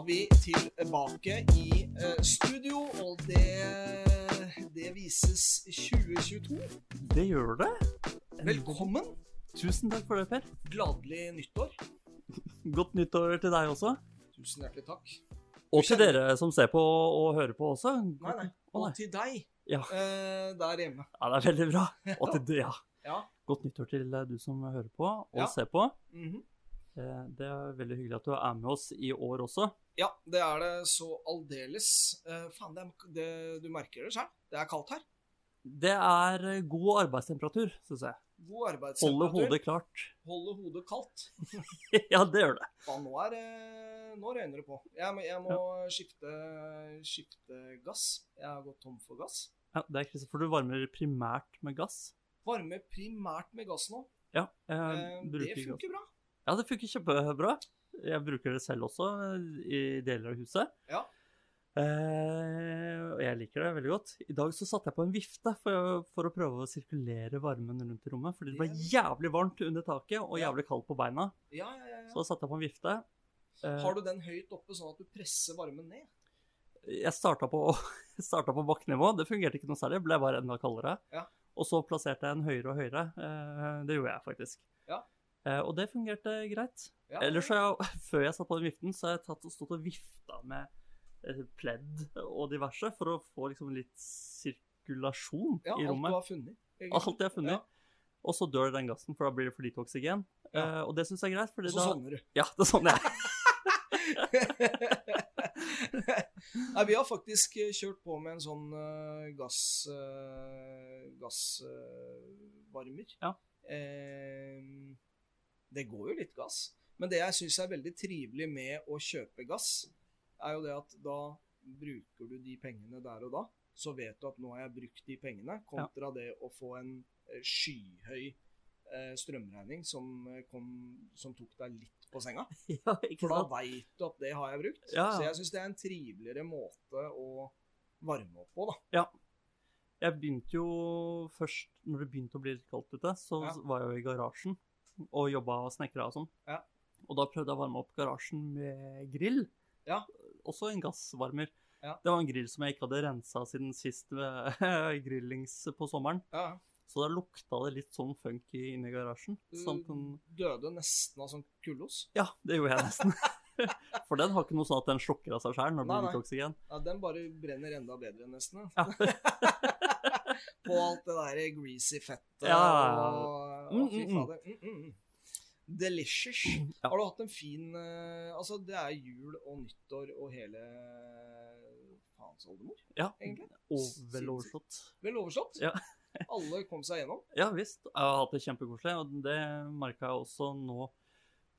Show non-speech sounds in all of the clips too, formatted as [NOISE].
var vi tilbake i eh, studio, og det, det vises 2022. Det gjør det. Velkommen. Tusen takk for det, Per. Gladelig nyttår. [LAUGHS] Godt nyttår til deg også. Tusen hjertelig takk. Og til dere som ser på og hører på også. Nei, nei. Og til deg Ja. eh, der hjemme. ja, det er veldig bra. Og til [LAUGHS] deg, ja. Ja. Godt nyttår til eh, du som hører på og Ja. ser på. Mm Eh, Det er veldig hyggelig at du er med oss i år også. ja, det er det så aldeles. Uh, faen, det, er- det, du merker det sjøl. Det er kaldt her. Det er eh, god arbeidstemperatur, syns jeg. God Holde arbeidstemperatur. hodet klart. Holde hodet kaldt. [LAUGHS] ja, det gjør det. Faen, nå er Nå røyner det på. Jeg må, jeg må skifte, skifte gass. Jeg har gått tom for gass. Ja, det er krise, for du varmer primært med gass. Varmer primært med gass nå. Ja, jeg Eh, bruker det gass. funker bra. Ja, det funker kjempebra. Jeg bruker det selv også eh, i deler av huset. Ja. Eh, og jeg liker det veldig godt. I dag så satte jeg på en vifte for, for å prøve å sirkulere varmen rundt i rommet. Fordi det ble jævlig varmt under taket og jævlig kaldt på beina. Ja, ja, ja, Så satte jeg på en vifte. Eh, Har du den høyt oppe, sånn at du presser varmen ned? Jeg starta på, [LAUGHS] starta på bakkenivå. Det fungerte ikke noe særlig. Det ble bare enda kaldere. Ja. Og så plasserte jeg den høyere og høyere. Eh, det gjorde jeg faktisk. Ja. Eh, og det fungerte greit. Ja, Ellers så har jeg, [LAUGHS] før jeg satt på den viften, så har jeg tatt og stått og vifta med eh, pledd og diverse for å få liksom litt sirkulasjon ja, i alt rommet. du har funnet. egentlig. Alt jeg har funnet. Og så dør den gassen, for da blir det for lite oksygen. Ja. Eh, og det syns jeg er greit, fordi Og så da sovner du. Ja, det er sånn jeg. [LAUGHS] Nei, vi har faktisk kjørt på med en sånn uh, gass uh, gassvarmer. Ja. Eh, det går jo litt gass. Men det jeg syns er veldig trivelig med å kjøpe gass, er jo det at da bruker du de pengene der og da. Så vet du at nå har jeg brukt de pengene, kontra det å få en eh, skyhøy eh, strømregning som, eh, kom, som tok deg litt på senga. [LAUGHS] ja, For da veit du at det har jeg brukt. Ja, ja. Så jeg syns det er en triveligere måte å varme opp på, da. Jeg begynte jo først Når det begynte å bli litt kaldt ute, så Ja. var jeg jo i garasjen og jobba og snekra og sånn. Ja. Og da prøvde jeg å varme opp garasjen med grill. Ja. Også en gassvarmer. Ja. Det var en grill som jeg ikke hadde rensa siden sist [LAUGHS] grillings på sommeren. Ja, Så da lukta det litt sånn funky inni garasjen. Sånn den, Du døde nesten av sånn kullos. ja, det gjorde jeg nesten. [LAUGHS] For den har ikke noe sånn at den slukker av seg sjøl når det blir litt oksygen. Ja, Den bare brenner enda bedre, nesten. Ja. [LAUGHS] [LAUGHS] på alt det der greasy fettet Ja, ja. og Mm, fy mm, fader. Mm, mm, mm. Delicious. Ja. Har du hatt en fin eh, Altså, det er jul og nyttår og hele faens oldemor, Ja, egentlig. og vel overstått. Vel overstått? Ja. [LAUGHS] Alle kom seg gjennom. Ja visst. Jeg har hatt det kjempekoselig, og det merka jeg også nå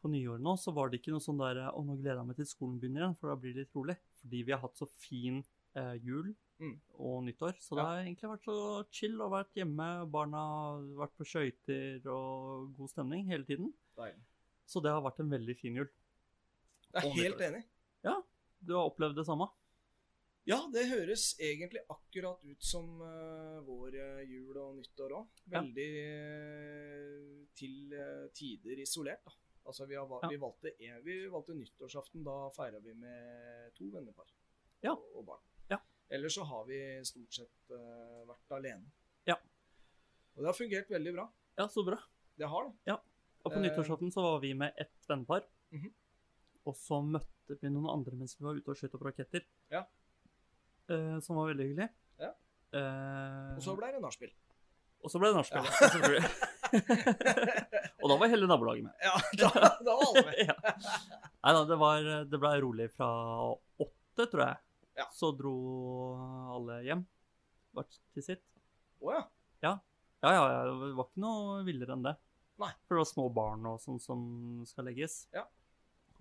på nyåret nå. Så var det ikke noe sånn der Å, nå gleder jeg meg til skolen begynner igjen, for da blir det litt rolig. Fordi vi har hatt så fin eh, jul Mm. og nyttår. Så det Ja. har egentlig vært så chill og vært hjemme. Barna har vært på skøyter og god stemning hele tiden. Deilig. Så det har vært en veldig fin jul. Jeg er helt enig. Ja. Du har opplevd det samme? Ja, det høres egentlig akkurat ut som uh, vår eh, jul og nyttår òg. Veldig eh, til tider isolert, da. Altså, vi, har, Ja. vi, valgte, vi valgte nyttårsaften. Da feira vi med to vennepar Ja. og, og barn. Ellers så har vi stort sett uh, vært alene. Ja. Og det har fungert veldig bra. Ja, så bra. Det har det. Ja. Og på uh, nyttårsaften så var vi med ett vennepar. Mhm. Og så møtte vi noen andre mens vi var ute og skjøt opp raketter. Ja. Uh, som var veldig hyggelig. Ja. Og så ble det nachspiel. og så ble det nachspiel. Ja. ja, selvfølgelig. [LAUGHS] og da var hele nabolaget med. Ja, da, da var alle med. [LAUGHS] ja. Nei da, det, var, det ble rolig fra åtte, tror jeg. Ja. Så dro alle hjem. Hvert til sitt. Å ja. Ja, ja, ja, det var ikke noe villere enn det. Nei. For det var små barn og sånn som skal legges. Ja.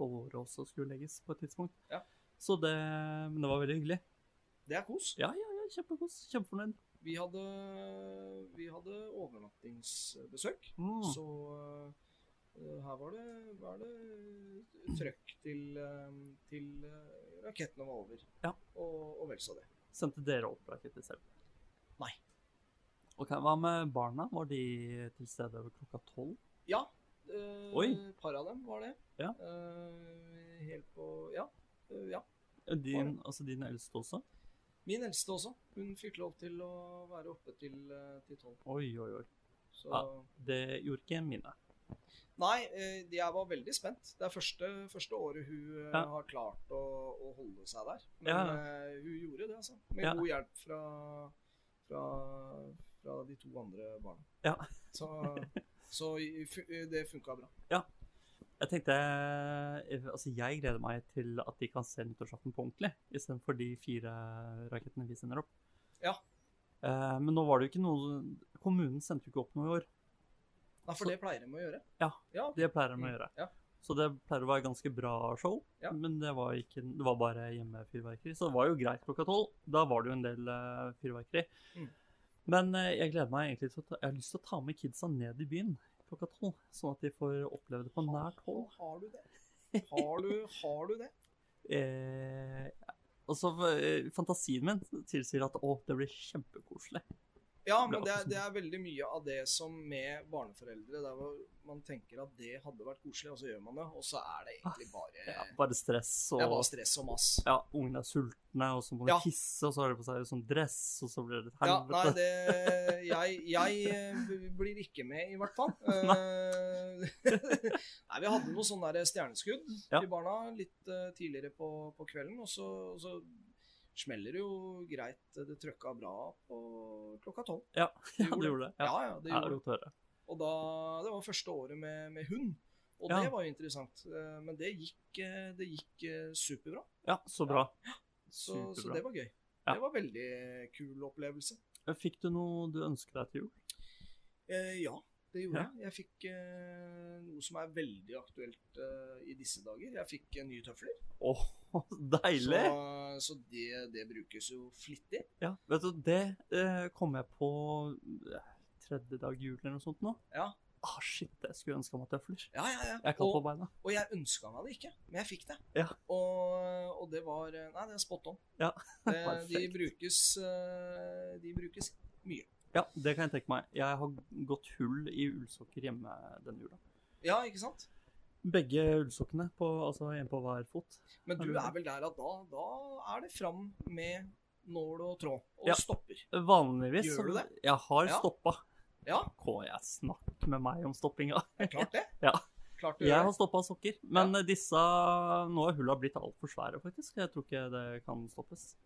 Og våre også skulle legges på et tidspunkt. Ja. Så det, men det var veldig hyggelig. Det er kos. Ja, ja, ja, kjempekos. Kjempefornøyd. Vi hadde, vi hadde overnattingsbesøk, Mm. så uh, her var det, var det trøkk til, eh, til eh, rakettene var over. Ja. Og, og vel så det. Sendte dere opp rakettet selv? Nei. Ok, Hva med barna? Var de til stede over klokka tolv? Ja, eh, par av dem var det. Ja. Eh, helt på Ja. eh, ja. Din, altså din eldste også? Min eldste også. Hun fikk lov til å være oppe eh, til tolv. Oi, oi, oi. Så Ja. Det gjorde ikke mine. Nei, eh, jeg var veldig spent. Det er første, første året hun eh, Ja. har klart å, å holde seg der. Men Ja. eh, hun gjorde det, altså. Med Ja. god hjelp fra, fra, fra de to andre barna. Ja. Så, så det funka bra. Ja. Jeg tenkte Altså, jeg gleder meg til at de kan se nyttårsaften på ordentlig, istedenfor de fire rakettene vi sender opp. Ja. Men nå var det jo ikke noe Kommunen sendte jo ikke opp noe i år. Nei, for Så- det pleier de å gjøre. Ja. ja. Det pleier de å Mm, gjøre. ja. Så det pleier å være ganske bra show, Ja. men det var, ikke, det var bare hjemmefyrverkeri. Så det var jo greit klokka tolv. Da var det jo en del uh, fyrverkeri. Mm. Men uh, jeg gleder meg egentlig til å ta, jeg har lyst til å ta med kidsa ned i byen klokka tolv, sånn at de får oppleve det på nært hold. Har du det? Har du, har du det? [LAUGHS] Eh, altså, eh, fantasien min tilsier at å, det blir kjempekoselig. Ja, men det er, det er veldig mye av det som med barneforeldre Der hvor man tenker at det hadde vært koselig, og så gjør man det, og så er det egentlig bare Ja, bare stress og bare stress og mass. Ja, ungene er sultne, og så må de Ja. tisse, og så har de på seg sånn dress, og så blir det et Ja, nei, det Jeg, jeg eh, blir ikke med, i hvert fall. [LAUGHS] Eh, [LAUGHS] nei, vi hadde noe sånn der stjerneskudd Ja. til barna litt eh, tidligere på, på kvelden, og så, og så smeller det jo greit. Det trøkka bra på klokka tolv. Ja, Det ja, gjorde det det. Ja, Ja, det gjorde det. høre. Og da, det var første året med, med hund. Og det var jo interessant. Eh, Men det gikk, eh, det gikk eh, superbra. Ja, så bra. Så, så det var gøy. Det var veldig kul opplevelse. Fikk du noe du ønsket deg til jul? Eh, ja, det gjorde Ja. jeg. Jeg fikk eh, noe som er veldig aktuelt eh, i disse dager. Jeg fikk eh, nye tøfler. Åh, [LAUGHS] deilig! Så, så det, det brukes jo flittig. Ja, vet du, det eh, kom jeg på eh, tredje dag jul eller noe sånt nå. Ja. Ah, shit, jeg skulle ønske meg tøfler. Ja, ja, ja. Jeg kan kald på beina. og jeg ønska meg det ikke, men jeg fikk det. Ja. Og, og det var eh, Nei, det er spot on. Ja, [LAUGHS] de, brukes, eh, de brukes mye. Ja, det kan jeg tenke meg. Jeg har gått hull i ullsokker hjemme denne jula. Ja, ikke sant? Begge ullsokkene, på, altså en på hver fot. Men du er vel der at da, da er det fram med nål og tråd, og Ja. stopper. Vanligvis Gjør du det? Jeg har Ja. stoppa. Ja, Hva jeg snakker med meg om stoppinga. klart det. [LAUGHS] Ja. Klart Jeg har stoppa sokker, men disse Nå er hulla blitt altfor svære, faktisk. Jeg tror ikke det kan stoppes.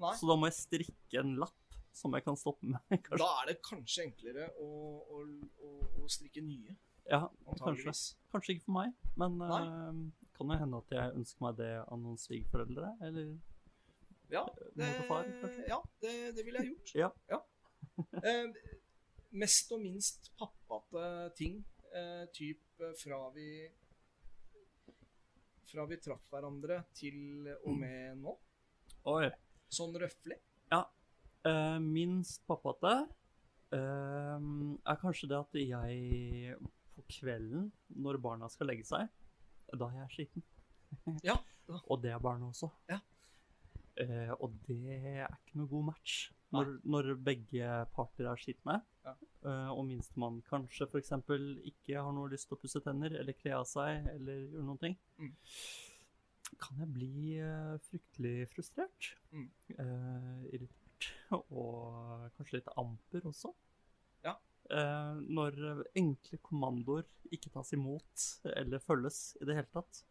Nei. Så da må jeg strikke en lapp som jeg kan stoppe med. [LAUGHS] kanskje. Da er det kanskje enklere å, å, å, å strikke nye, Ja, kanskje. Kanskje ikke for meg, men eh, kan jo hende at jeg ønsker meg det av noen svigerforeldre, eller Ja, det, og far, ja det, det ville jeg gjort. Ja. Eh, mest og minst pappate ting, uh, typ eh, fra vi fra vi traff hverandre til og med nå, Oi. sånn røftlig. Eh, minst pappate uh, er kanskje det at jeg på kvelden, når barna skal legge seg, da er jeg sliten. Ja, da. [LAUGHS] Og det er barna også. Ja. Uh, og det er ikke noe god match når, når begge parter er slitne. Ja. Uh, og minstemann kanskje f.eks. ikke har noe lyst til å pusse tenner eller kle av seg eller gjøre noen ting. Mm. Kan jeg bli uh, fryktelig frustrert. Mm. Uh, irritert. Og kanskje litt amper også. Ja. Eh, når enkle kommandoer ikke tas imot eller følges i det hele tatt.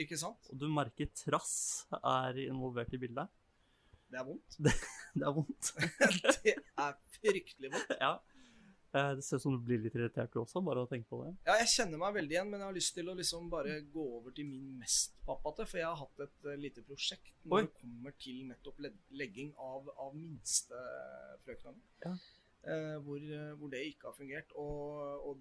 Ikke sant? Og du merker trass er involvert i bildet. Det er vondt. Det [LAUGHS] er vondt. [LAUGHS] det er fryktelig vondt. ja. Eh, Det ser ut som du blir litt irritert du også, bare å tenke på det. Ja, jeg kjenner meg veldig igjen, men jeg har lyst til å liksom bare gå over til min mest pappate, for jeg har hatt et eh, lite prosjekt når Oi. det kommer til nettopp legging av, av minstefrøknene. Ja. Eh, hvor, eh, hvor det ikke har fungert. Og, og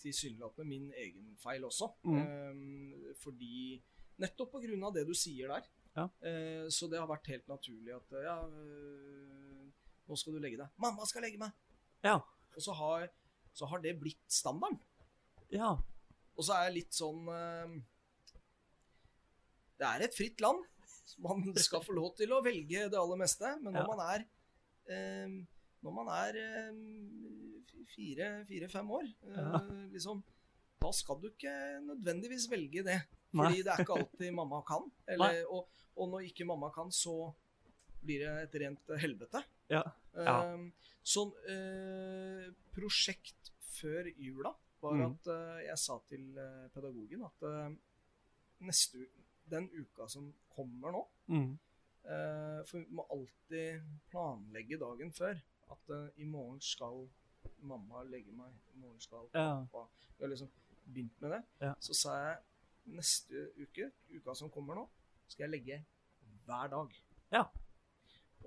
tilsynelatende min egen feil også. Mm. Eh, fordi Nettopp av det du sier der. Ja. Eh, så det har vært helt naturlig at eh, ja, eh, nå skal du legge deg. 'Mamma skal legge meg!' Ja. Og så har, så har det blitt standarden. Ja. Og så er jeg litt sånn eh, Det er et fritt land. [LAUGHS] Man skal få lov til å velge det aller meste. Men når Ja. man er eh, Når man er fire-fem år, eh, Ja. liksom Da skal du ikke nødvendigvis velge det. Fordi det er ikke alltid mamma kan. [LAUGHS] Eller, og, og når ikke mamma kan, så blir det et rent helvete. Ja. Ja. Uh, sånn uh, prosjekt før jula var Mm. at uh, jeg sa til eh, pedagogen at neste u den uka som kommer nå Mm. For vi må alltid planlegge dagen før. At i morgen skal mamma legge meg. I morgen skal Ja. pappa Vi har liksom begynt med det. Ja. Så sa jeg neste uke, uka som kommer nå, skal jeg legge hver dag. Ja.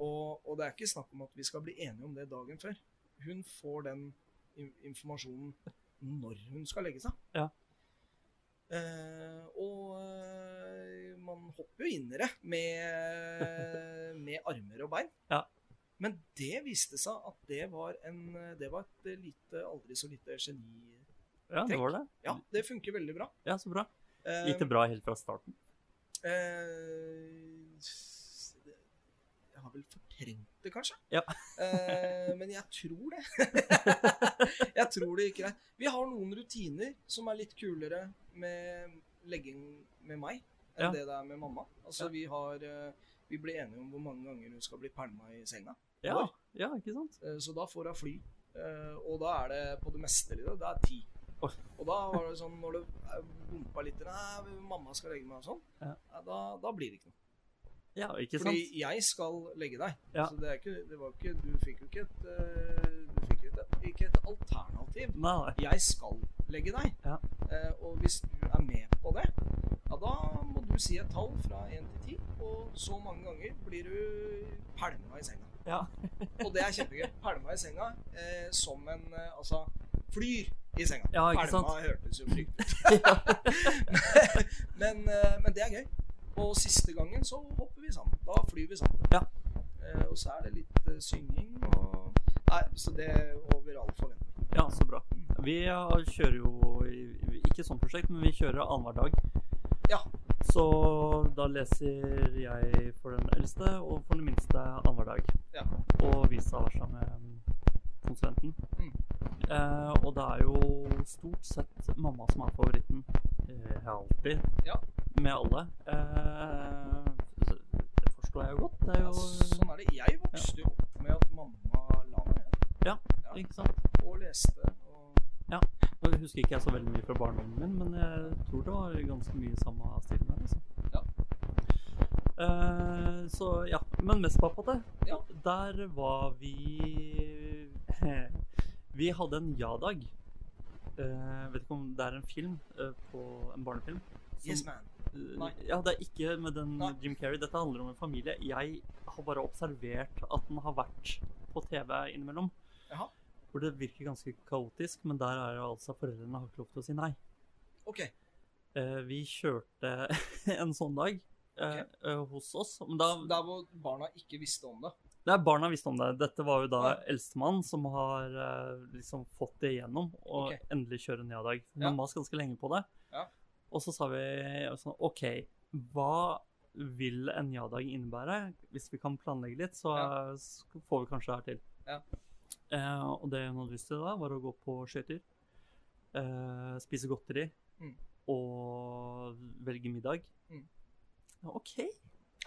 Og, og det er ikke snakk om at vi skal bli enige om det dagen før. Hun får den informasjonen når hun skal legge seg. Ja. Eh, og eh, man hopper jo inn i det med, [LAUGHS] med armer og bein. Ja. Men det viste seg at det var, en, det var et lite, aldri så lite geni. ja, det var det. Ja, det funker veldig bra. Ja, så bra. Eh, Gikk det bra helt fra starten? Eh, vel fortrengt det, kanskje. Ja. Eh, men jeg tror det. [LAUGHS] jeg tror det gikk greit. Vi har noen rutiner som er litt kulere med legging med meg enn Ja. det det er med mamma. Altså, Ja. vi har eh, Vi blir enige om hvor mange ganger hun skal bli pælma i senga. Ja, ja ikke sant? Eh, Så da får hun fly. Eh, Og da er det på det meste. Det er ti. Og da var det sånn når det bompa litt Nei, mamma skal legge meg og sånn. Ja, Da, da blir det ikke noe. Ja, ikke Fordi sant? jeg skal legge deg. Ja. Så det er ikke, det var ikke Du fikk jo ikke et eh, Du fikk ikke et, ikke et alternativ. Nei. Jeg skal legge deg. Ja. Eh, og hvis du er med på det, ja, da må du si et tall fra 1 til 10, og så mange ganger blir du pælma i senga. Ja. Og det er kjempegøy. Pælma i senga eh, som en eh, Altså flyr i senga. Ja, ikke sant? Hørtes jo frykt [LAUGHS] ut. [LAUGHS] men, men, men det er gøy. Og siste gangen så hopper vi sammen. Da flyr vi sammen. Ja. Eh, og så er det litt eh, synging og Nei, så det er over all forventning. ja, så bra. Vi kjører jo ikke sånn prosjekt, men vi kjører annenhver dag. Ja. Så da leser jeg for den eldste og for den minste annenhver dag. Ja. Og vice versa med mm, konsulenten. Mm. Eh, og det er jo stort sett mamma som er favoritten. Eh, alltid. Ja. Med alle. Eh, så det forstår jeg jo godt. Det er Ja, sånn er det. Jeg vokste jo opp med at mamma la meg Ja, Ja. ikke sant? og leste. Og Nå husker ikke jeg så veldig mye fra barndommen min, men jeg tror det var ganske mye samme stilen der. Liksom. Ja. Eh, så ja. Men mest pappate. Ja. Der var vi [LAUGHS] Vi hadde en ja-dag. Eh, vet ikke om det er en film eh, på en barnefilm. som- Yes, man. Nei. Ja, det er ikke med den Nei. Jim Carrey. Dette handler om en familie. Jeg har bare observert at den har vært på TV innimellom. Jaha. Hvor det virker ganske kaotisk, men der er det altså foreldrene har ikke lov til å si nei. OK. Eh, vi kjørte [LAUGHS] en sånn dag eh, Ok. eh, hos oss. Men da, Der hvor barna ikke visste om det. det er barna visste om det. Dette var jo da Ja. eldstemann som har liksom fått det igjennom og okay. endelig kjøre ned av dag Ja. Man ganske lenge på det. Ja. Og så sa vi sånn OK, hva vil en ja-dag innebære? Hvis vi kan planlegge litt, så Ja. får vi kanskje det her til. Ja. Eh, og det hun hadde lyst til da, var å gå på skøyter, eh, spise godteri Mm. og velge middag. Mm. Ja, OK.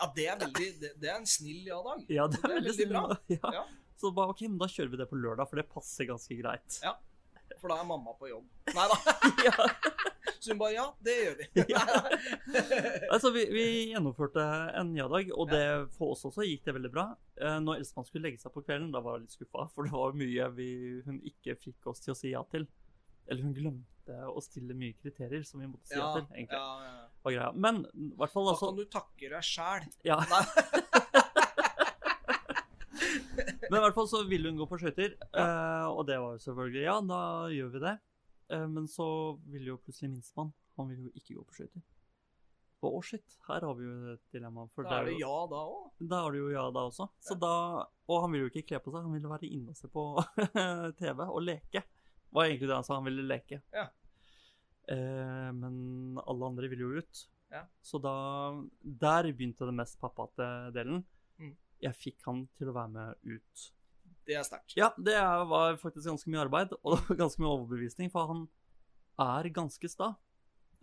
Ja, det er veldig Det, det er en snill ja-dag. Ja, det er, Det er veldig veldig bra. [LAUGHS] Ja. Ja. Så bare, ok, men da kjører vi det på lørdag, for det passer ganske greit. Ja. For da er mamma på jobb. [LAUGHS] Nei da. Ja. Så hun bare Ja, det gjør vi. [LAUGHS] Altså, vi, vi gjennomførte en ja-dag, og det, for oss også gikk det veldig bra. Eh, når eldstemann skulle legge seg på kvelden, da var jeg litt skuffa, for det var mye vi, hun ikke fikk oss til å si ja til. Eller hun glemte å stille mye kriterier som vi måtte si ja, ja, til. egentlig, ja, ja. Men i hvert fall Da altså kan du takke deg sjæl. ja. [LAUGHS] Men i hvert fall så ville hun gå på skøyter, eh, og det var jo selvfølgelig ja, da gjør vi det. Eh, men så ville jo plutselig minstemann Han ville jo ikke gå på skøyter. Å, å, shit, her har vi jo et dilemma. For Da er det jo, ja da òg. da er det jo ja da også. Så Ja. da, og han ville jo ikke kle på seg, han ville være inne og se på [LAUGHS] TV og leke. Var egentlig det han sa, han ville leke. Ja. Eh, men alle andre ville jo ut. Ja. Så da Der begynte det mest pappate delen. Jeg fikk han til å være med ut. Det er sterkt. Ja, det var faktisk ganske mye arbeid og ganske mye overbevisning, for han er ganske sta.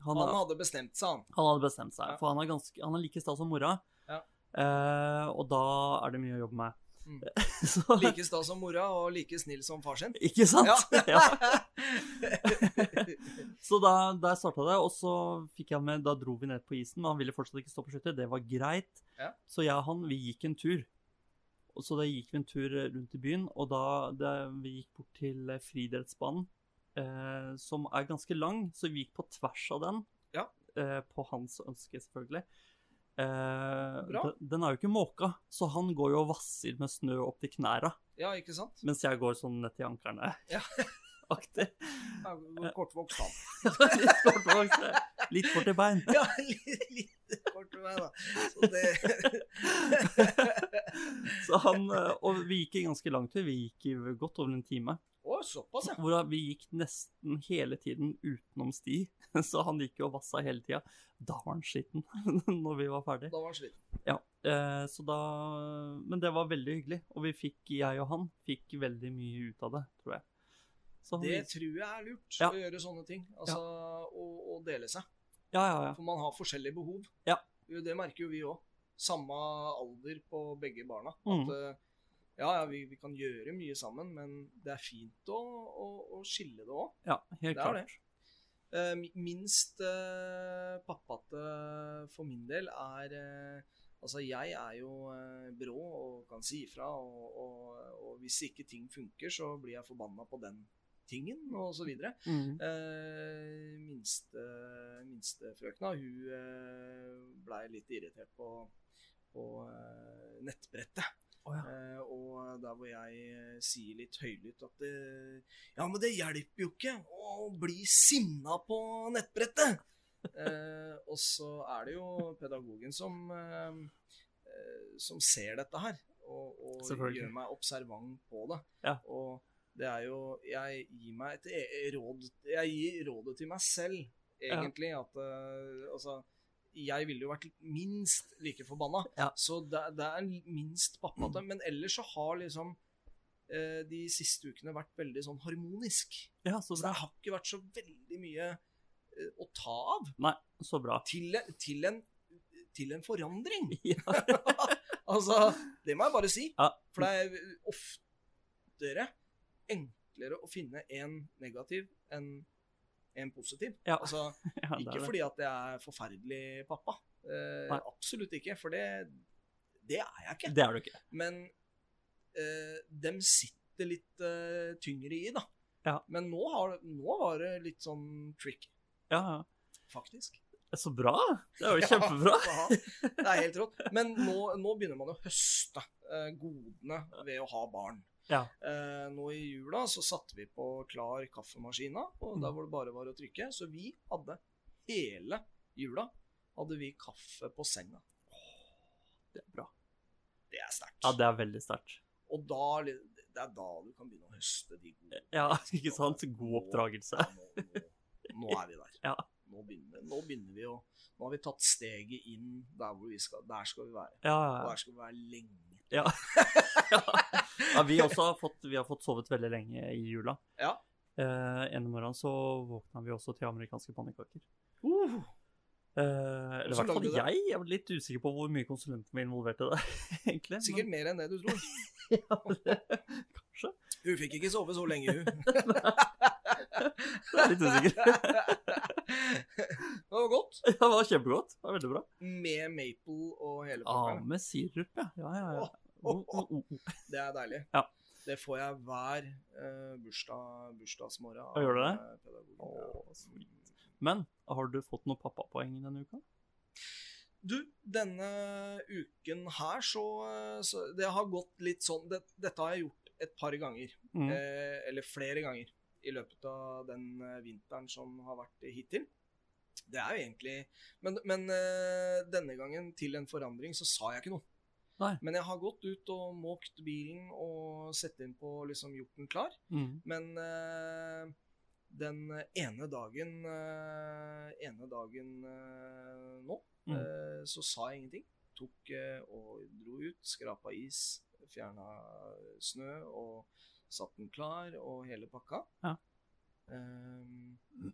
Han, Han hadde bestemt seg, han. han hadde bestemt seg, Ja. for han er, ganske, han er like sta som mora. Ja. Eh, og da er det mye å jobbe med. Mm. [LAUGHS] Så, Like sta som mora, og like snill som far sin. ikke sant? Ja. [LAUGHS] Så da, der starta det, og så fikk jeg med, da dro vi ned på isen. Men han ville fortsatt ikke stå på skytter. Det var greit. Ja. Så jeg og han, vi gikk en tur. Og så da gikk vi en tur rundt i byen, og da det, vi gikk bort til eh, friidrettsbanen, eh, som er ganske lang, så vi gikk på tvers av den. Ja. Eh, på hans ønske, selvfølgelig. Eh, den, den er jo ikke måka, så han går jo og vasser med snø opp til knæra, Ja, ikke sant? mens jeg går sånn ned til ankerne. Ja. [LAUGHS] Aktig. Kortvokst, han. [LAUGHS] litt kortvokst. Litt kort i bein. [LAUGHS] Ja, litt, litt kort vei, da. Så det [LAUGHS] Så han, eh, og vi gikk ganske lang tur. Vi gikk i godt over en time. Å, såpass, ja. Hvor vi gikk nesten hele tiden utenom sti. [LAUGHS] Så han gikk jo og vassa hele tida. Da var han sliten [LAUGHS] når vi var ferdig. Da var han sliten. Ja, eh, så da Men det var veldig hyggelig. Og vi fikk, jeg og han, fikk veldig mye ut av det, tror jeg. Så Det vi, tror jeg er lurt, Ja. å gjøre sånne ting. Altså å, å dele seg. Ja, ja, ja. For man har forskjellige behov. Ja. Det merker jo vi òg. Samme alder på begge barna. At eh, ja, ja, vi, vi kan gjøre mye sammen, men det er fint å, å, å skille det òg. ja helt Det er det. klart. Eh, minst uh, pappate for min del er eh, Altså, jeg er jo eh, brå og kan si ifra, og, og, og hvis ikke ting funker, så blir jeg forbanna på den tingen, videre. Mm. Eh, minste, minstefrøkna, hun eh, blei litt irritert på, på eh, nettbrettet. Oh, ja. Eh, og der hvor jeg eh, sier litt høylytt at det, Ja, men det hjelper jo ikke å bli sinna på nettbrettet! Eh, og så er det jo pedagogen som, eh, eh, som ser dette her, og, og gjør meg observant på det. Ja. Og det er jo Jeg gir meg et e- råd Jeg gir rådet til meg selv, egentlig, at uh, altså jeg ville jo vært minst like forbanna. Ja. Så det, det er minst pappate. Men ellers så har liksom uh, de siste ukene vært veldig sånn harmonisk. ja, så Så det har ikke vært så veldig mye uh, å ta av Nei, så bra. til, til, en, til en forandring. [LAUGHS] Ja. [LAUGHS] altså, det må jeg bare si. Ja. For det er oftere enklere å finne en negativ enn en positiv. Ja. Altså, [LAUGHS] Ja, ikke det. fordi at jeg er forferdelig pappa. Eh, absolutt ikke, for det, det er jeg ikke. Det er du ikke. Men eh, dem sitter litt eh, tyngre i, da. Ja. Men nå, har, nå var det litt sånn tricky, Ja, faktisk. Så bra! Det er jo [LAUGHS] kjempebra. Det er helt rått. Men nå, nå begynner man å høste eh, godene ved å ha barn. Ja. Eh, nå i jula så satte vi på klar kaffemaskina, og Mm. der hvor det bare var å trykke. Så vi hadde hele jula hadde vi kaffe på senga. Det er bra. Det er sterkt. Ja, det er veldig sterkt. Og da, det er da du kan begynne å høste de gode Ja, [LAUGHS] ikke sant? God oppdragelse. Ja, nå, nå, nå er vi der. [LAUGHS] Ja. Nå, begynner, nå begynner vi å Nå har vi tatt steget inn der hvor vi skal Der skal vi være. Ja, Og ja, der skal vi være lenge. [LAUGHS] ja. ja vi også har fått, vi har fått sovet veldig lenge i jula. Ja. Eh, en morgen så våkna vi også til amerikanske pannekaker. Uh, Eh, eller i hvert fall det? jeg. Jeg var litt usikker på hvor mye konsulenten var involvert i det. [LAUGHS] egentlig. men- sikkert mer enn det du tror. [LAUGHS] ja, det, kanskje. Hun fikk ikke sove så lenge, hun. Jeg er litt usikker. det var godt. Ja, det var kjempegodt. Det var veldig bra. Med maple og hele Ja, ah, med sirup, ja. Ja, ja, ja. Det er deilig. Ja. Det får jeg hver uh, bursdag, bursdagsmorgen. Og gjør du det? eh. Åh. Men har du fått noen pappapoeng denne uka? Du, denne uken her så, så Det har gått litt sånn det, Dette har jeg gjort et par ganger. Mm. Eh, eller flere ganger i løpet av den eh, vinteren som har vært hittil. Det er jo egentlig Men, men eh, denne gangen, til en forandring, så sa jeg ikke noe. Nei. Men jeg har gått ut og måkt bilen og sett inn på liksom gjort den klar. Mm. Men uh, den ene dagen uh, ene dagen uh, nå, Mm. så sa jeg ingenting. Tok og dro ut, skrapa is, fjerna snø og satt den klar og hele pakka. Ja. Eh,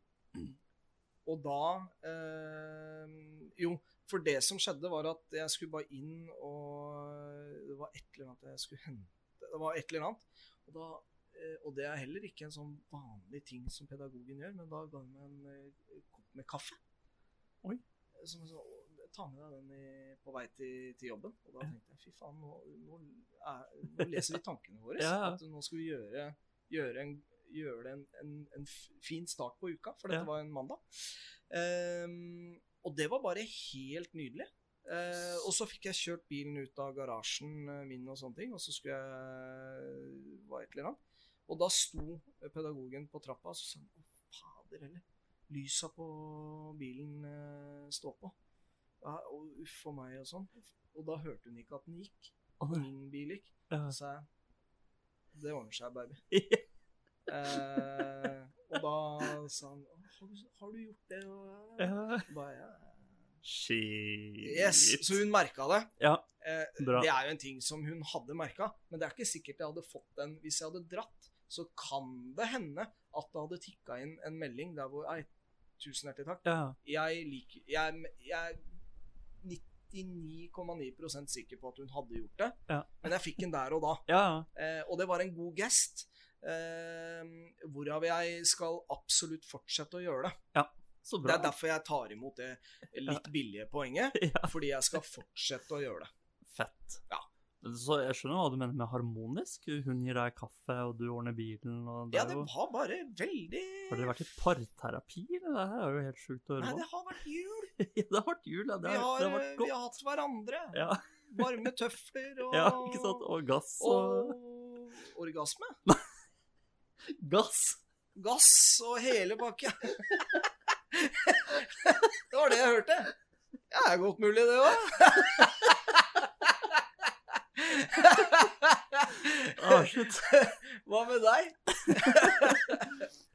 og da eh, Jo, for det som skjedde, var at jeg skulle bare inn, og det var et eller annet jeg skulle hente. Det var et eller annet. Og, da, eh, og det er heller ikke en sånn vanlig ting som pedagogen gjør, men da ga hun meg en eh, kopp med kaffe. Oi. Som så, ta med deg den i, på vei til, til jobben. Og da tenkte jeg fy faen, nå, nå, er, nå leser vi tankene våre. [LAUGHS] Ja. At nå skal vi gjøre, gjøre, en, gjøre det en, en, en fin start på uka, for dette Ja. var en mandag. Ehm, og det var bare helt nydelig. Eh, og så fikk jeg kjørt bilen ut av garasjen eh, min, og sånne ting, og så skulle jeg hva et eller annet. Og da sto pedagogen på trappa og så sa han, å fader heller, lysa på bilen eh, står på. Ja, og uff a meg og sånn. Og da hørte hun ikke at den gikk. At min bil gikk. Og Så sa jeg det ordner seg, baby. [LAUGHS] Eh, og da sa han «Å, har du, har du gjort det? Og, Ja. bare, ja. Shit. Yes, Så hun merka det. Ja, Eh, Bra. det er jo en ting som hun hadde merka, men det er ikke sikkert jeg hadde fått den hvis jeg hadde dratt. Så kan det hende at det hadde tikka inn en melding der hvor Ei, tusen hjertelig takk. ja. Jeg liker Jeg, jeg er 99,9% sikker på at hun hadde gjort det, Ja. men jeg fikk den der og da. ja. Eh, og det var en god gest. Eh, hvorav jeg skal absolutt fortsette å gjøre det. Så Det er derfor jeg tar imot det litt billige poenget. [LAUGHS] Ja. Fordi jeg skal fortsette å gjøre det. Fett. Ja. Så jeg skjønner hva du mener med harmonisk. Hun gir deg kaffe, og du ordner bilen. Og det Ja, det var bare veldig Har dere vært i parterapi? Det her er jo helt sjukt å høre Nei, det har vært jul. [LAUGHS] Ja, det har vært jul, ja. Det Vi har, det har vært vi har hatt hverandre. Ja, Varme tøfler og, [LAUGHS] ja, ikke sant? Og gass og og orgasme. Gass! Gass og hele pakka. det var det jeg hørte. Ja, det er godt mulig, det òg. shit. Hva med deg?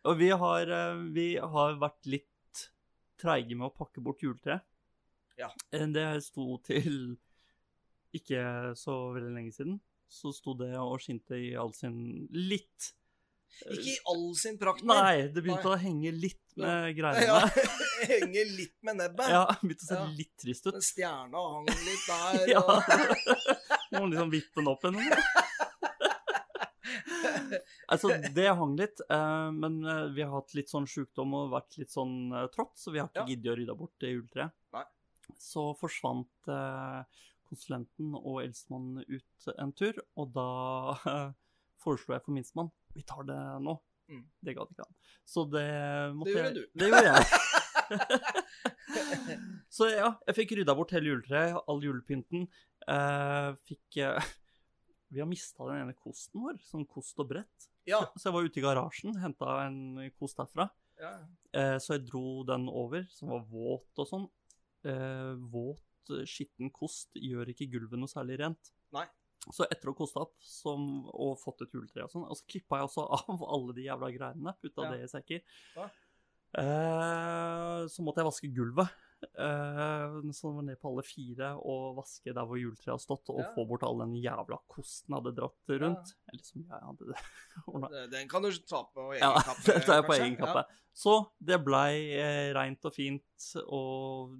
Og vi har, eh, vi har vært litt treige med å pakke bort juletreet. Ja. Eh, Det sto til ikke så veldig lenge siden. Så sto det og skinte i all sin litt Ikke i all sin prakt, men Nei, det begynte å henge litt med ja, greiene. [LAUGHS] [LAUGHS] henger litt med nebbet. Ja, begynte å se Ja. litt trist ut. Men Stjerna hang litt der. [LAUGHS] Ja. Og... Må liksom vippe den opp igjen. altså, det hang litt, eh, men eh, vi har hatt litt sånn sjukdom og vært litt sånn eh, trått, så vi har ikke Ja. giddet å rydde bort det juletreet. Nei. Så forsvant konsulenten og eldstemann ut en tur, og da foreslo jeg for minstemann vi tar det nå. Mm. Det gadd ikke han. Så det måtte Det gjorde jeg- du. Det gjorde jeg. [LAUGHS] Så ja, jeg fikk rydda bort hele juletreet, all julepynten. Eh, fikk eh, Vi har mista den ene kosten vår, sånn kost og brett. Ja. Så jeg var ute i garasjen, henta en kost derfra. ja. Eh, så jeg dro den over, som var våt og sånn. Eh, våt, skitten kost gjør ikke gulvet noe særlig rent. Nei. Så etter å ha kosta opp som, og fått et juletre og sånn, og så klippa jeg også [LAUGHS] av alle de jævla greiene, putta Ja. det i sekker. Ja. Eh, så måtte jeg vaske gulvet. Eh, så var ned på alle fire og vaske der hvor juletreet har stått, og Ja. få bort all den jævla kosten hadde dratt rundt. Eller som jeg hadde [LAUGHS] ordna. Det- Den kan du ta på egen Ja, kappe. [LAUGHS] det tar jeg på egen kappe. Så det blei eh, reint og fint, og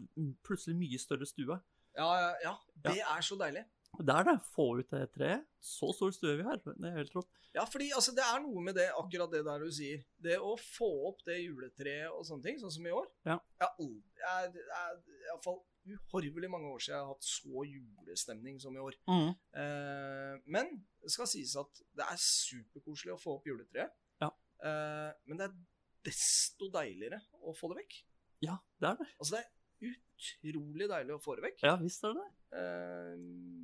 plutselig mye større stue. Ja, ja, ja. Det er så deilig. Det er det. Få ut det treet. Så stor stue vi har. Det er helt rått. Ja, fordi altså, det er noe med det, akkurat det der du sier. Det å få opp det juletreet og sånne ting, sånn som i år. Ja. Jeg jeg, jeg, iallfall uhorvelig mange år siden jeg har hatt så julestemning som i år. Mm. Eh, men det skal sies at det er superkoselig å få opp juletreet. Ja. Eh, men det er desto deiligere å få det vekk. Ja, det er det. Altså, det er utrolig deilig å få det vekk. Ja, visst er det det. Eh,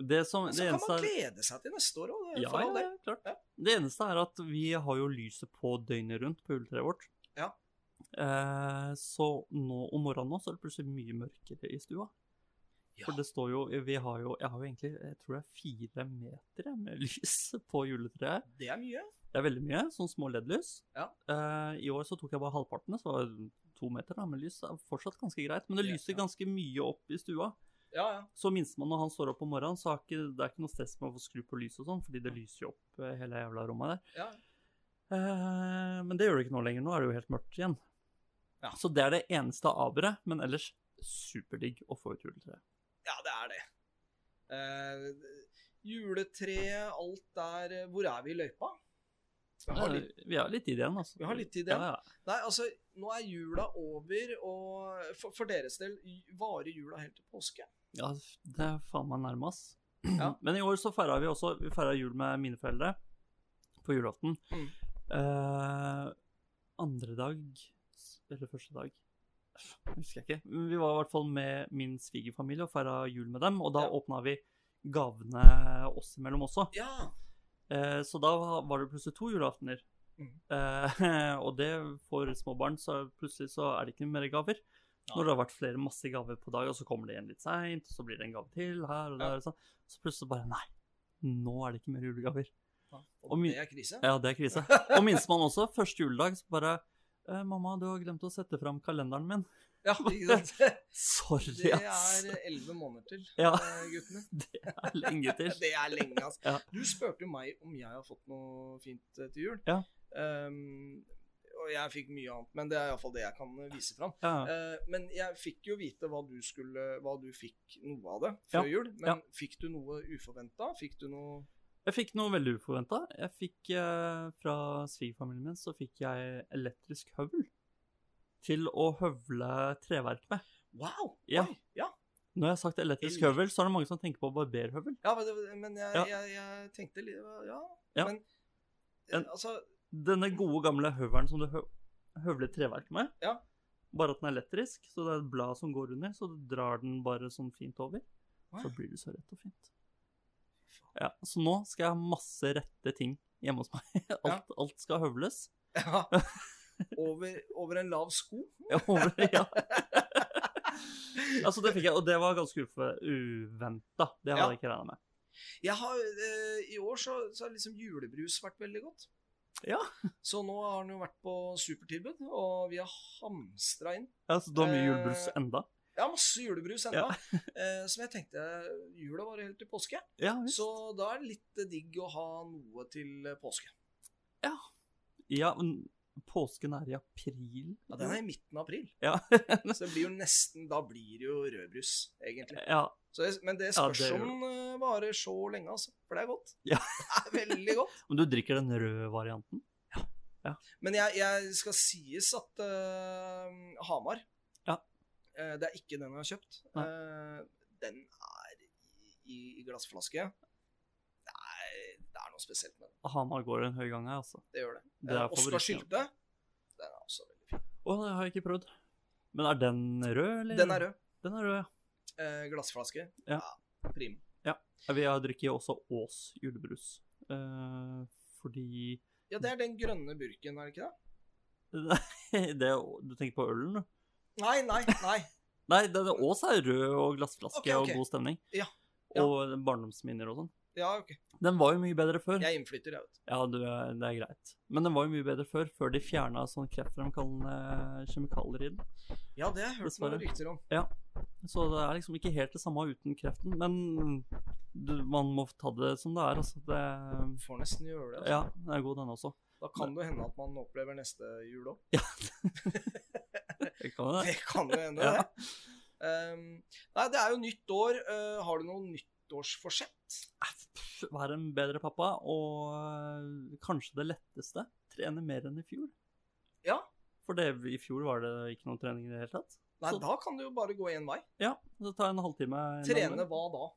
Det, som, det så kan man glede seg til neste år òg, ja, for all ja, del. ja, klart. Ja. Det eneste er at vi har jo lyset på døgnet rundt på juletreet vårt. Ja. Eh, så nå om morgenen nå så er det plutselig mye mørkere i stua. Ja. For det står jo Vi har jo Jeg har jo egentlig Jeg tror det er fire meter med [LAUGHS] lys på juletreet. Det er mye. Det er veldig mye. Sånn små LED-lys. Ja. Eh, I år så tok jeg bare halvparten, så var det to meter da, med lys. Det er fortsatt ganske greit. Men det lyser ganske mye opp i stua. Ja, ja. Så minstemann når han står opp om morgenen, så er ikke, det er ikke noe stress med å få skru på lyset og sånn, fordi det lyser jo opp eh, hele jævla rommet der. ja. Eh, men det gjør det ikke nå lenger. Nå er det jo helt mørkt igjen. Ja. Så det er det eneste aberet, men ellers superdigg å få ut juletreet. Ja, det er det. Eh, juletre, alt der Hvor er vi i løypa? Vi har litt, Vi har litt tid igjen, altså. vi har litt tid igjen. Ja, ja. Nei, altså, nå er jula over, og for, for deres del varer jula helt til påske. Ja, det er faen meg nærmest. Ja. [CLEARS THROAT] Men i år så feira vi også Vi feira jul med mine foreldre på julaften. Mm. Eh, andre dag Eller første dag Husker jeg ikke. Vi var i hvert fall med min svigerfamilie og feira jul med dem. Og da Ja. åpna vi gavene oss imellom også. Ja. Eh, så da var det plutselig to julaftener. Mm. Eh, [LAUGHS] og det for små barn, så plutselig så er det ikke mer gaver. Ja. Når det har vært flere masse gaver på dag, og så kommer det igjen litt seint, og så blir det en gave til her og der, Ja. og sånn. så plutselig bare Nei, nå er det ikke mer julegaver. Og, Og min- det er krise. Ja, det er krise. [LAUGHS] Og minstemann også. Første juledag så bare eh, 'Mamma, du har glemt å sette fram kalenderen min.' Ja, [LAUGHS] ikke sant? Sorry, Det er elleve måneder til, Ja. eh, guttene. [LAUGHS] Det er lenge til. [LAUGHS] Det er lenge, altså. Ja. Du spurte jo meg om jeg har fått noe fint eh, til jul. Ja. Um, og jeg fikk mye annet, men det er iallfall det jeg kan eh, vise fram. Ja. Uh, men jeg fikk jo vite hva du skulle Hva du fikk noe av det før Ja. jul. Men Ja. fikk du noe uforventa? Fikk du noe Jeg fikk noe veldig uforventa. Jeg fikk fra svigerfamilien min så fikk jeg elektrisk høvel til å høvle treverk med. Wow! Ja. Oi, ja. Når jeg har sagt elektrisk høvel, så er det mange som tenker på barberhøvel. ja men, men jeg, Ja. jeg, jeg tenkte Ja. Ja. Men eh, En- altså Denne gode, gamle høvelen som du hø høvler treverk med, Ja. bare at den er elektrisk, så det er et blad som går under, så du drar den bare sånn fint over. Hva? Så blir det så rett og fint. Ja, Så nå skal jeg ha masse rette ting hjemme hos meg. [LAUGHS] Alt, alt skal høvles. ja. [LAUGHS] Over, over en lav sko? Ja, over, ja. altså, det fikk jeg, og det var ganske uventa. Det hadde Ja. jeg ikke regna med. Jeg har, eh, I år så, så har liksom julebrus vært veldig godt. Ja. Så nå har den jo vært på supertilbud, og vi har hamstra inn. Ja, Så du har mye Eh, julebrus enda? Ja, masse julebrus ennå. [LAUGHS] eh, som jeg tenkte Jula var helt til påske. Ja. Så da er det litt digg å ha noe til påske. Ja. Ja, men påsken er i april. Ja, Den er i midten av april. Ja. [LAUGHS] Så det blir jo nesten Da blir det jo rødbrus, egentlig. ja. Så, men det Ja, spørs det om eh, varer så lenge, altså. For det er godt. Ja. [LAUGHS] Det er veldig godt. [LAUGHS] Men du drikker den røde varianten? Men jeg, jeg skal sies at uh, Hamar Ja. Uh, Det er ikke den jeg har kjøpt. Eh, den er i, i glassflaske. Det er, det er noe spesielt med den. Hamar går en høy gang her, altså. Det gjør det. Det er Eh, Oskar favoritten, Den er også veldig fin. Å, det har jeg ikke prøvd. Men er den rød, eller? Den er rød. Den er rød, ja. Eh, glassflaske. Ja. Prim. Ja, Vi har drukket også Ås julebrus. Eh, fordi Ja, det er den grønne burken, er det ikke det? [LAUGHS] det, Du tenker på ølen, du? Nei, nei, nei. [LAUGHS] Nei, det, det, Ås er rød og glassflaske okay, okay. og god stemning. Ja, ja. Og barndomsminner og sånn. Ja, ok. Den var jo mye bedre før. Jeg innflytter, jeg, vet du. Ja, du, det er greit. Men den var jo mye bedre før, før de fjerna sånn kreftfremkallende kjemikalier i den. Ja, det har jeg hørt noen rykter om. Så det er liksom ikke helt det samme uten kreften. Men du, man må ta det som det er. Altså. Det, Får nesten gjøre det. Altså. ja, den er god, den også. Da kan det hende at man opplever neste jul òg. [LAUGHS] Det kan det. Det kan jo hende, Ja. det. Um, nei, det er jo nytt år. Uh, har du noe nyttårsforsett? Være en bedre pappa, og øh, kanskje det letteste trene mer enn i fjor. Ja. For det, i fjor var det ikke noen trening i det hele tatt. Nei, Så- da kan du jo bare gå én vei. Ja, så ta en halvtime. Trene hva da?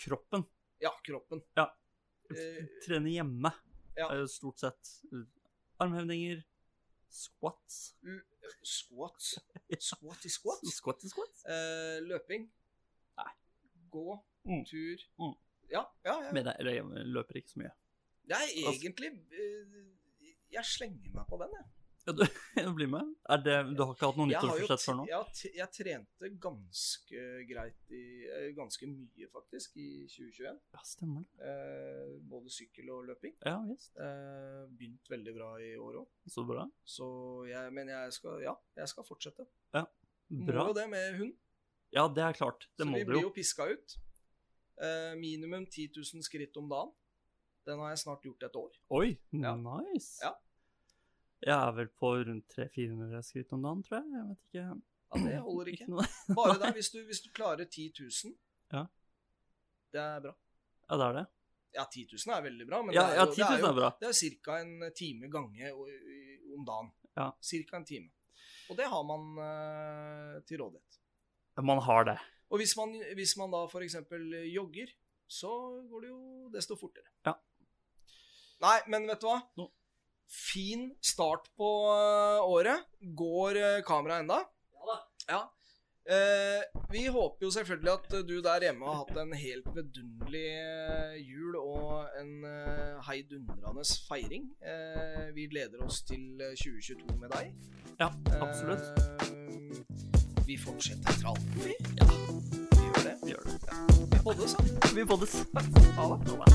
Kroppen. Ja, kroppen. Ja. Eh, Trene hjemme, Ja. eh, stort sett. Armhevninger, squats. Squat. Squat i squat. Squat i [LAUGHS] squats. Eh, løping. Nei. Gå. Mm. Tur. Mm. Ja, ja, ja. Men jeg, jeg løper ikke så mye. Er Altså- egentlig eh, Jeg slenger meg på den, jeg. Ja, du, [LAUGHS] blir med. Det, du har ikke hatt noe jo nyttårsforsett før nå? jeg, jeg trente ganske greit i eh, Ganske mye, faktisk, i 2021. Ja, stemmer det. Eh, både sykkel og løping. Ja visst. Eh, begynt veldig bra i år òg. Så bra. Så jeg Men jeg skal Ja, jeg skal fortsette. Bra. Må jo det med hund. Ja, det er klart. Det så må vi blir jo. jo piska ut. Eh, minimum 10 000 skritt om dagen. Den har jeg snart gjort et år. Oi, Ja. nice. Ja. Jeg er vel på rundt 300-400 skritt om dagen, tror jeg. Jeg vet ikke. Ja, det holder ikke. [LAUGHS] Bare der, hvis du, hvis du klarer 10 000, Ja. det er bra. Ja, det er det. Ja, 10 000 er veldig bra, men Ja, det er jo, 10 000 det er bra. Det er ca. en time gange om dagen. Ja. Cirka en time. Og det har man uh, til rådighet. Man har det. Og hvis man, hvis man da f.eks. jogger, så går det jo desto fortere. Ja. Nei, men vet du hva? No. Fin start på eh, året. Går uh, kameraet enda? Ja da. Ja. Eh, vi håper jo selvfølgelig at eh, du der hjemme har hatt en helt vidunderlig eh, jul og en eh, heidundrende feiring. Eh, vi gleder oss til eh, 2022 med deg. Ja, absolutt. Eh, vi fortsetter tralten, vi. Ja. Vi gjør det. Vi gjør det. Ja. Vi poddes, da. Vi poddes. Ha det. Ha det.